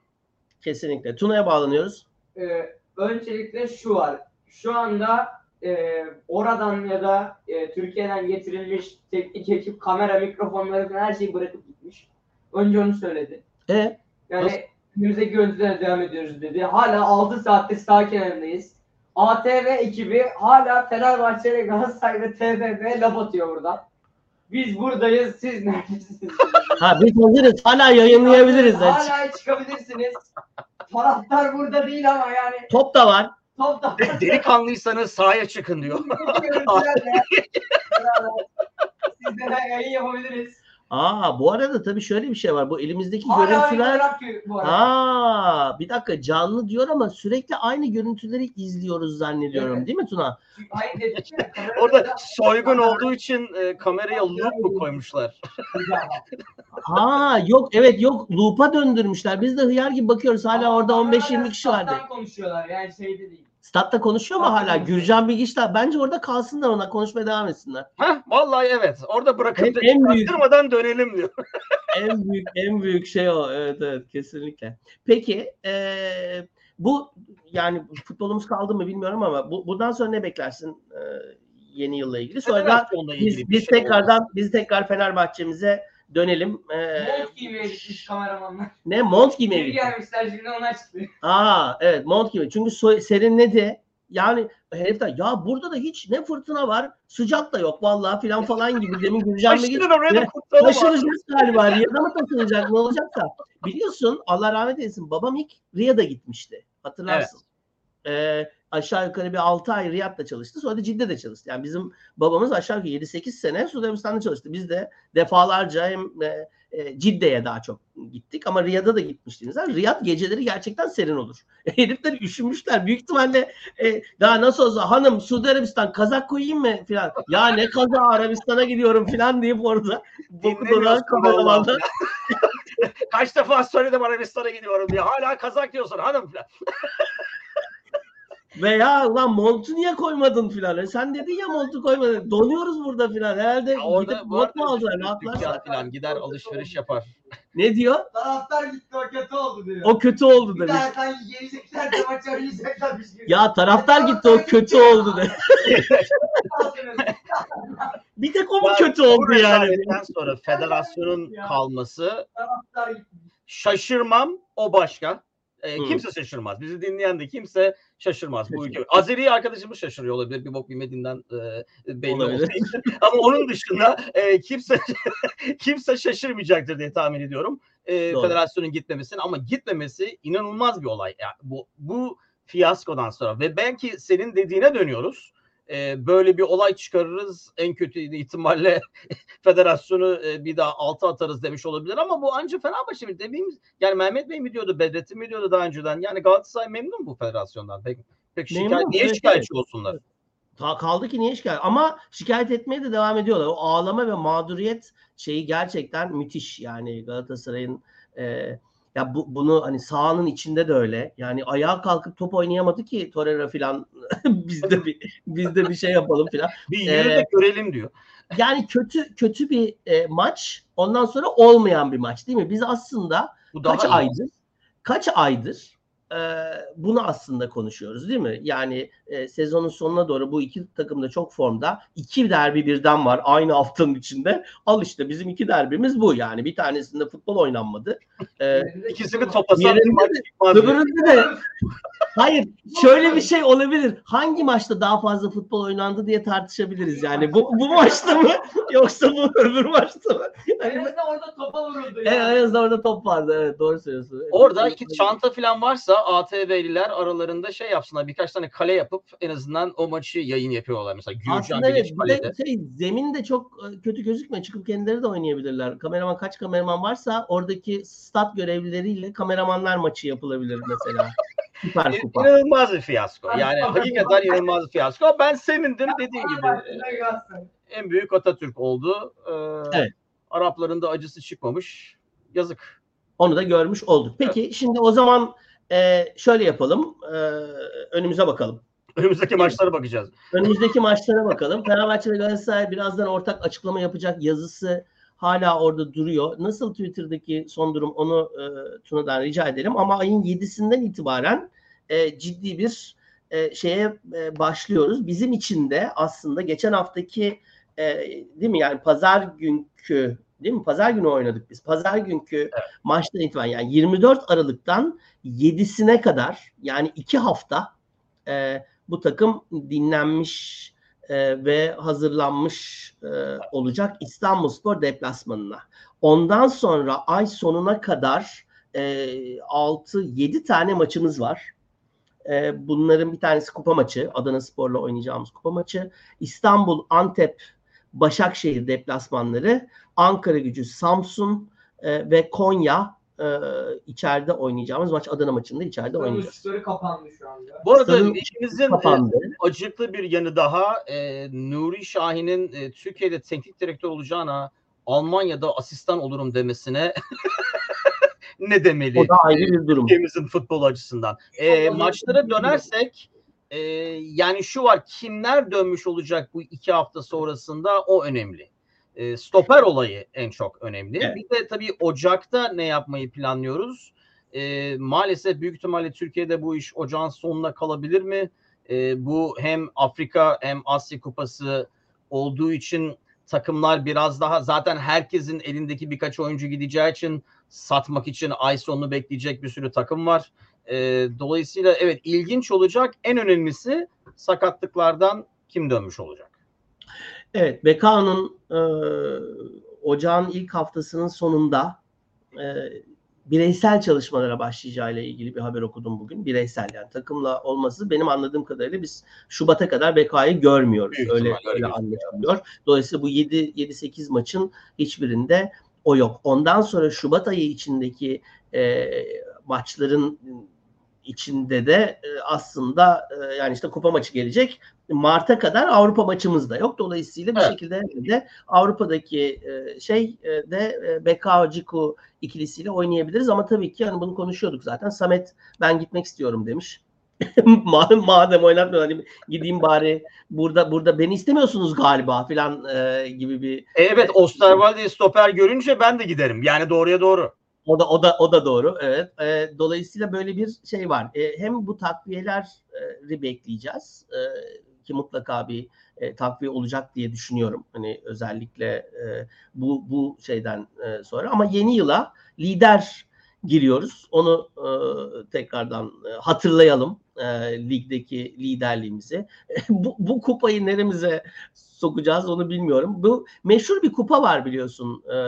S1: Kesinlikle. Tuna'ya bağlanıyoruz.
S3: Ee, öncelikle şu var. Şu anda e, oradan ya da e, Türkiye'den getirilmiş teknik ekip, kamera, mikrofonları falan her şeyi bırakıp gitmiş. Önce onu söyledi.
S1: E,
S3: Yani
S1: Nasıl?
S3: Önümüzdeki görüntülere devam ediyoruz dedi. Hala 6 saattir sağ kenarındayız. ATV ekibi hala Fenerbahçe ve Galatasaray'da TFF laf atıyor burada. Biz buradayız, siz neredesiniz?
S1: ha biz hazırız. Hala yayınlayabiliriz. de.
S3: Hala çıkabilirsiniz. Taraftar burada değil ama yani
S1: Top da var.
S3: top da
S2: Delikanlıysanız sahaya çıkın diyor.
S3: sizlere yayın yapabiliriz.
S1: Aa bu arada tabii şöyle bir şey var. Bu elimizdeki
S3: Hala
S1: görüntüler
S3: bu arada.
S1: Aa, bir dakika canlı diyor ama sürekli aynı görüntüleri izliyoruz zannediyorum.
S3: Evet.
S1: Değil mi Tuna?
S3: Kamerada-
S2: Orada soygun olduğu için e, kameraya loop mu koymuşlar?
S1: Ha yok evet yok loop'a döndürmüşler. Biz de hıyar gibi bakıyoruz. Hala orada
S3: Ama
S1: 15-20 kişi vardı.
S3: stat'tan konuşuyorlar yani şeyde değil.
S1: Statta konuşuyor mu hala? Gürcan Bilgiçler. Bence orada kalsınlar ona konuşmaya devam etsinler.
S2: Heh, vallahi evet. Orada bırakıp da
S1: En büyük-
S2: dönelim diyor.
S1: en büyük en büyük şey o. Evet evet kesinlikle. Peki eee, bu yani futbolumuz kaldı mı bilmiyorum ama bu, bundan sonra ne beklersin eee, yeni yılla ilgili? Sonra
S2: ilgili
S1: biz, biz
S2: şey
S1: tekrardan biz tekrar Fenerbahçe'mize dönelim. Eee,
S3: Mont giymeye gitmiş kameramanlar.
S1: ne mont
S3: Geri
S1: gittik.
S3: gelmişler şimdi ona çıktı.
S1: Aa evet mont gibi. Çünkü so- serinledi. Yani herifler ya burada da hiç ne fırtına var sıcak da yok vallahi filan falan gibi demin Gürcan
S2: kurtaralım.
S1: taşınacak galiba Riyad'a mı taşınacak ne olacaksa. Biliyorsun Allah rahmet eylesin babam ilk Riyad'a gitmişti hatırlarsın. Ee, aşağı yukarı bir 6 ay Riyad'da çalıştı sonra da Cidde'de çalıştı. Yani bizim babamız aşağı yukarı 7-8 sene Suudi Arabistan'da çalıştı. Biz de defalarca hem e, e, Cidde'ye daha çok gittik ama Riyad'a da gitmiştiniz. Yani Riyad geceleri gerçekten serin olur. Herifler üşümüşler. Büyük ihtimalle e, daha nasıl olsa hanım Suudi Arabistan kazak koyayım mı filan. Ya ne kaza Arabistan'a gidiyorum filan deyip orada
S2: Dinlemiyorsun
S1: kameramanlar.
S2: Kaç defa söyledim Arabistan'a gidiyorum diye. Hala kazak diyorsun hanım falan.
S1: Veya ulan montu niye koymadın filan. E sen dedin ya montu koymadın. Donuyoruz burada filan. Herhalde
S2: Ya orada
S1: gidip mont mu aldılar? Ne yaptılar?
S2: falan gider alışveriş yapar.
S1: Ne diyor?
S3: Taraftar gitti o kötü oldu diyor.
S1: O kötü oldu
S3: bir
S1: demiş.
S3: daha sanki gelecekler de maçı arayacaklarmış gibi.
S1: Ya taraftar gitti o kötü oldu de. Bir tek o mu kötü oldu yani?
S2: sonra federasyonun kalması
S3: Taraftar
S2: şaşırmam o başka. E,
S1: Hı.
S2: kimse şaşırmaz. Bizi dinleyen de kimse şaşırmaz bu ülke. Azeri arkadaşımız şaşırıyor olabilir. Bir bok bilmediğinden e, belli. Ama onun dışında e, kimse kimse şaşırmayacaktır diye tahmin ediyorum. E,
S1: Doğru.
S2: federasyonun gitmemesinin ama gitmemesi inanılmaz bir olay. Yani bu bu fiyaskodan sonra ve belki senin dediğine dönüyoruz. E, böyle bir olay çıkarırız. En kötü ihtimalle federasyonu e, bir daha altı atarız demiş olabilir ama bu anca Fenerbahçe mi demeyeyim yani Mehmet Bey mi diyordu Bedrettin mi diyordu daha önceden yani Galatasaray memnun bu federasyondan pek pek şikayet
S1: Memnun,
S2: niye şikayetçi olsunlar
S1: Ta- kaldı ki niye şikayet? Ama şikayet etmeye de devam ediyorlar. O ağlama ve mağduriyet şeyi gerçekten müthiş. Yani Galatasaray'ın e, ya bu, bunu hani sahanın içinde de öyle. Yani ayağa kalkıp top oynayamadı ki Torreira filan biz de bir biz de bir şey yapalım filan.
S2: bir de
S1: Ee,
S2: görelim diyor
S1: Yani kötü kötü bir e, maç. Ondan sonra olmayan bir maç değil mi? Biz aslında
S2: bu
S1: kaç
S2: iyi.
S1: aydır kaç aydır e, bunu aslında konuşuyoruz değil mi? Yani e, sezonun sonuna doğru bu iki takım da çok formda. İki derbi birden var aynı haftanın içinde. Al işte bizim iki derbimiz bu yani. Bir tanesinde futbol oynanmadı. E,
S2: ikisini toplasan
S1: öbüründe de hayır şöyle bir şey olabilir. Hangi maçta daha fazla futbol oynandı diye tartışabiliriz yani. Bu, bu maçta mı yoksa bu öbür maçta mı?
S3: En
S1: Hani,
S3: azından orada topa vuruldu.
S1: en,
S3: Yani.
S1: en azından orada top vardı. Evet doğru söylüyorsun.
S2: Orada iki çanta falan varsa ATV'liler aralarında şey yapsınlar birkaç tane kale yapıp en azından o maçı yayın yapıyorlar mesela Gürcan
S1: Aslında evet
S2: kalede.
S1: de şey zemin de çok e, kötü gözükmüyor. Çıkıp kendileri de oynayabilirler. Kameraman kaç kameraman varsa oradaki stat görevlileriyle kameramanlar maçı yapılabilir mesela. Süper Kupa.
S2: İnanılmaz bir fiyasko. Yani hakikaten inanılmaz bir fiyasko. Ben sevindim dediğim gibi. En büyük Atatürk oldu. Ee,
S1: Evet.
S2: Arapların da acısı çıkmamış. Yazık.
S1: Onu da görmüş olduk. Peki şimdi o zaman e, şöyle yapalım. E, önümüze bakalım.
S2: Önümüzdeki maçlara bakacağız.
S1: Önümüzdeki maçlara bakalım. Fenerbahçe ve Galatasaray birazdan ortak açıklama yapacak yazısı hala orada duruyor. Nasıl Twitter'daki son durum onu e, Tuna'dan rica edelim. Ama ayın 7'sinden itibaren e, ciddi bir e, şeye e, başlıyoruz. Bizim için de aslında geçen haftaki e, değil mi yani pazar günkü değil mi? Pazar günü oynadık biz. Pazar günkü maçtan itibaren yani 24 Aralık'tan 7'sine kadar yani 2 hafta e, bu takım dinlenmiş e, ve hazırlanmış e, olacak İstanbulspor deplasmanına. Ondan sonra ay sonuna kadar e, 6-7 tane maçımız var. E, bunların bir tanesi kupa maçı. Adana Spor'la oynayacağımız kupa maçı. İstanbul, Antep, Başakşehir deplasmanları. Ankara gücü, Samsun e, ve Konya e, içeride oynayacağımız maç. Adana maçında içeride
S3: Stadın
S1: oynayacağız.
S3: üstleri kapandı şu anda.
S2: Bu arada
S1: Stadın
S2: ligimizin e,
S1: Kapandı.
S2: acıklı bir yanı daha e, Nuri Şahin'in e, Türkiye'de teknik direktör olacağına Almanya'da asistan olurum demesine ne demeli?
S1: O da ayrı bir durum.
S2: ülkemizin futbol açısından. E, maçlara dönersek e, yani şu var kimler dönmüş olacak bu iki hafta sonrasında o önemli. E, stoper olayı en çok önemli.
S1: Evet.
S2: Bir de tabii Ocak'ta ne yapmayı planlıyoruz? E, maalesef büyük ihtimalle Türkiye'de bu iş ocağın sonuna kalabilir mi? E, bu hem Afrika hem Asya Kupası olduğu için takımlar biraz daha zaten herkesin elindeki birkaç oyuncu gideceği için satmak için ay sonunu bekleyecek bir sürü takım var. E, dolayısıyla evet ilginç olacak. En önemlisi sakatlıklardan kim dönmüş olacak?
S1: Evet, Bekao'nun e, ocağın ilk haftasının sonunda e, bireysel çalışmalara başlayacağıyla ilgili bir haber okudum bugün. Bireysel yani takımla olması benim anladığım kadarıyla biz Şubat'a kadar Bekao'yu görmüyoruz.
S2: Büyük
S1: öyle öyle
S2: öyle
S1: anlaşılıyor. Dolayısıyla bu 7 7 8 maçın hiçbirinde o yok. Ondan sonra Şubat ayı içindeki e, maçların içinde de e, aslında e, yani işte kupa maçı gelecek. Mart'a kadar Avrupa maçımız da yok. Dolayısıyla bir
S2: Evet.
S1: şekilde de Avrupa'daki e, şey e, de e, Bekao Ciku ikilisiyle oynayabiliriz ama tabii ki hani bunu konuşuyorduk zaten. Samet ben gitmek istiyorum demiş. madem oynatmıyor hani gideyim bari burada burada beni istemiyorsunuz galiba filan e, gibi bir
S2: Evet Osterwalde'yi stoper görünce ben de giderim. Yani doğruya doğru.
S1: O da o da o da doğru. Evet. E, dolayısıyla böyle bir şey var. E, hem bu takviyeleri bekleyeceğiz e, ki mutlaka bir e, takviye olacak diye düşünüyorum. Hani özellikle e, bu bu şeyden e, sonra ama yeni yıla lider giriyoruz. Onu e, tekrardan e, hatırlayalım e, ligdeki liderliğimizi. bu, bu kupayı neremize sokacağız onu bilmiyorum. Bu meşhur bir kupa var biliyorsun e,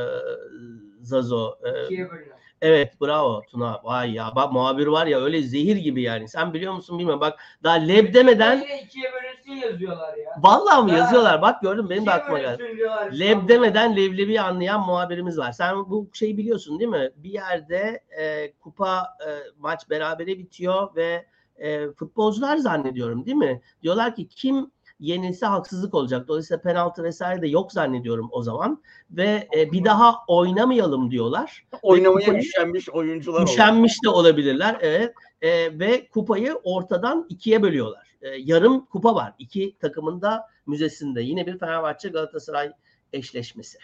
S1: Zazo. E,
S3: İkiye bölüyor.
S1: Evet bravo Tuna. Vay ya bak muhabir var ya öyle zehir gibi yani. Sen biliyor musun bilmiyorum. Bak daha leb demeden
S3: Yine ikiye bölünsün yazıyorlar ya.
S1: vallahi mı
S3: Ya.
S1: yazıyorlar? Bak gördüm benim de
S3: İkiye
S1: aklıma geldi.
S3: bölünsün diyorlar.
S1: Leb demeden leblebi anlayan muhabirimiz var. Sen bu şeyi biliyorsun değil mi? Bir yerde e, kupa e, maç berabere bitiyor ve e, futbolcular zannediyorum değil mi? Diyorlar ki kim yenilse haksızlık olacak. Dolayısıyla penaltı vesaire de yok zannediyorum o zaman. Ve e, bir daha oynamayalım diyorlar.
S2: Oynamaya
S1: kupayı-
S2: üşenmiş oyuncular.
S1: Üşenmiş de olabilirler. Evet. E, ve kupayı ortadan ikiye bölüyorlar. E, yarım kupa var. İki takımın da müzesinde. Yine bir Fenerbahçe Galatasaray eşleşmesi.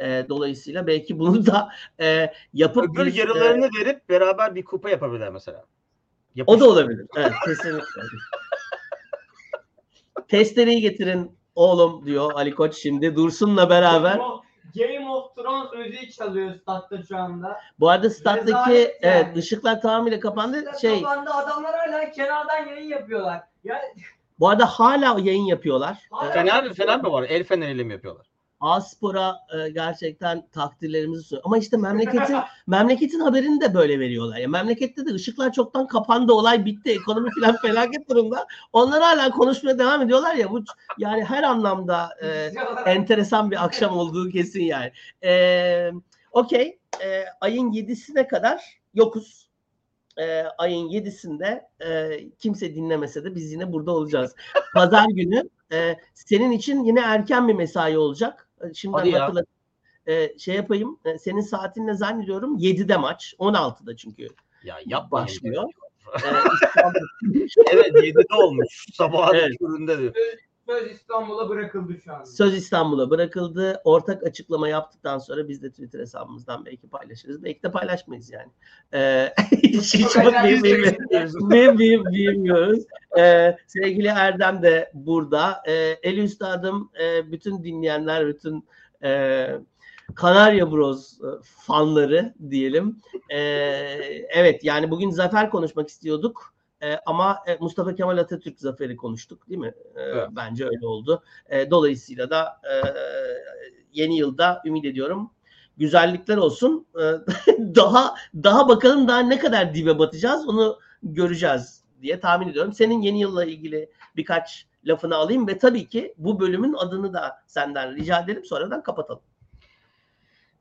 S1: E, dolayısıyla belki bunu da e, yapıp
S2: Öbür
S1: bir, e,
S2: yarılarını verip beraber bir kupa yapabilirler mesela.
S1: o da olabilir. Evet, kesinlikle. Testereyi getirin oğlum diyor Ali Koç şimdi Dursun'la beraber.
S3: Game of, Game of Thrones müziği çalıyor statta şu anda.
S1: Bu arada stat'taki
S3: Rezalet yani.
S1: evet, ışıklar tamamıyla kapandı.
S3: Üstler
S1: Şey
S3: kapandı, adamlar hala kenardan yayın yapıyorlar. Ya
S1: bu arada hala yayın yapıyorlar.
S3: Hala-
S2: Fener, Fener mi var? El feneriyle mi yapıyorlar?
S1: Aspor'a e, gerçekten takdirlerimizi sunuyor. Ama işte memleketin memleketin haberini de böyle veriyorlar. Ya memlekette de ışıklar çoktan kapandı, olay bitti, ekonomi falan felaket durumda. Onlar hala konuşmaya devam ediyorlar ya. Bu yani her anlamda e, enteresan bir akşam olduğu kesin yani. E, Okey. E, ayın 7'sine kadar yokuz. E, ayın 7'sinde e, kimse dinlemese de biz yine burada olacağız. Pazar günü e, senin için yine erken bir mesai olacak. E, Şimdi
S2: Hadi ya.
S1: hatırlat- e, şey yapayım. E, senin saatinle zannediyorum 7'de maç. 16'da çünkü
S2: Ya yapmayın.
S1: başlıyor. İstanbul-
S2: evet 7'de olmuş. Sabahın
S1: Evet.
S2: köründe diyor.
S3: Söz İstanbul'a bırakıldı şu anda.
S1: Söz İstanbul'a bırakıldı. Ortak açıklama yaptıktan sonra biz de Twitter hesabımızdan belki paylaşırız. Belki de paylaşmayız yani. Ee, hiç hiç
S3: önemli
S1: bilmiyoruz. Bil- bil- Bilmiyoruz. Ee, sevgili Erdem de burada. Ee, El Üstadım, e, bütün dinleyenler, bütün e, Kanarya Bros e, fanları diyelim. Ee, evet yani bugün zafer konuşmak istiyorduk. Ee, ama e, Mustafa Kemal Atatürk zaferi konuştuk değil mi? Ee,
S2: Evet.
S1: Bence öyle oldu. E, dolayısıyla da e, yeni yılda ümit ediyorum güzellikler olsun. E, daha daha bakalım daha ne kadar dibe batacağız onu göreceğiz diye tahmin ediyorum. Senin yeni yılla ilgili birkaç lafını alayım ve tabii ki bu bölümün adını da senden rica ederim sonradan kapatalım.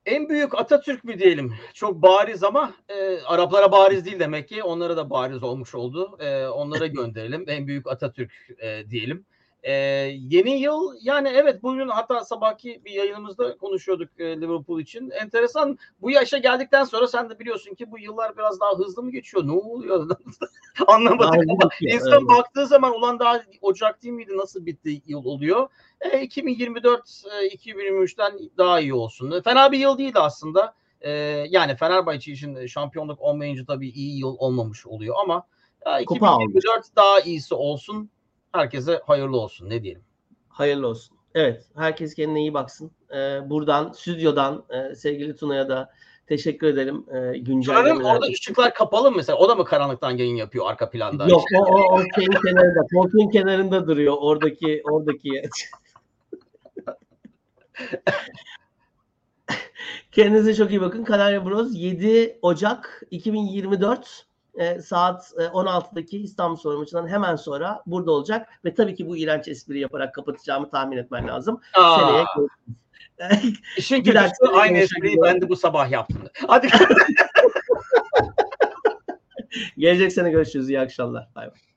S2: En büyük Atatürk mü diyelim? Çok bariz ama e, Araplara bariz değil demek ki. Onlara da bariz olmuş oldu. E, onlara gönderelim. En büyük Atatürk e, diyelim. E, yeni yıl yani evet bugün hatta sabahki bir yayınımızda konuşuyorduk e, Liverpool için. Enteresan bu yaşa geldikten sonra sen de biliyorsun ki bu yıllar biraz daha hızlı mı geçiyor? Ne oluyor? Anlamadık
S1: hızlı
S2: ama insan
S1: evet.
S2: baktığı zaman ulan daha Ocak değil miydi nasıl bitti yıl oluyor? E, 2024 e, 2023'ten daha iyi olsun. E, Fena bir yıl değildi aslında. E, yani Fenerbahçe için şampiyonluk olmayınca tabii iyi yıl olmamış oluyor ama ya,
S1: Kupa aldı.
S2: 2024 daha iyisi olsun. Herkese hayırlı olsun ne diyelim.
S1: Hayırlı olsun. Evet, herkes kendine iyi baksın. E, buradan, stüdyodan e, sevgili Tuna'ya da teşekkür ederim. E,
S2: Sanırım
S1: güncellemeler.
S2: orada ışıklar kapalı mı mesela? O da mı karanlıktan yayın yapıyor arka planda?
S1: Yok o, o, o şeyin kenarında, koltuğun kenarında duruyor oradaki oradaki. Kendinize çok iyi bakın. Kanarya Bros 7 Ocak 2024 e, saat e, 16'daki İstanbul Spor maçından hemen sonra burada olacak ve tabii ki bu iğrenç espri yaparak kapatacağımı tahmin etmen lazım.
S2: Aa,
S1: Seneye
S2: işin kötüsü aynı espriyi ben de bu sabah yaptım. Hadi
S1: Gelecek sene görüşürüz. İyi akşamlar. Bay bay.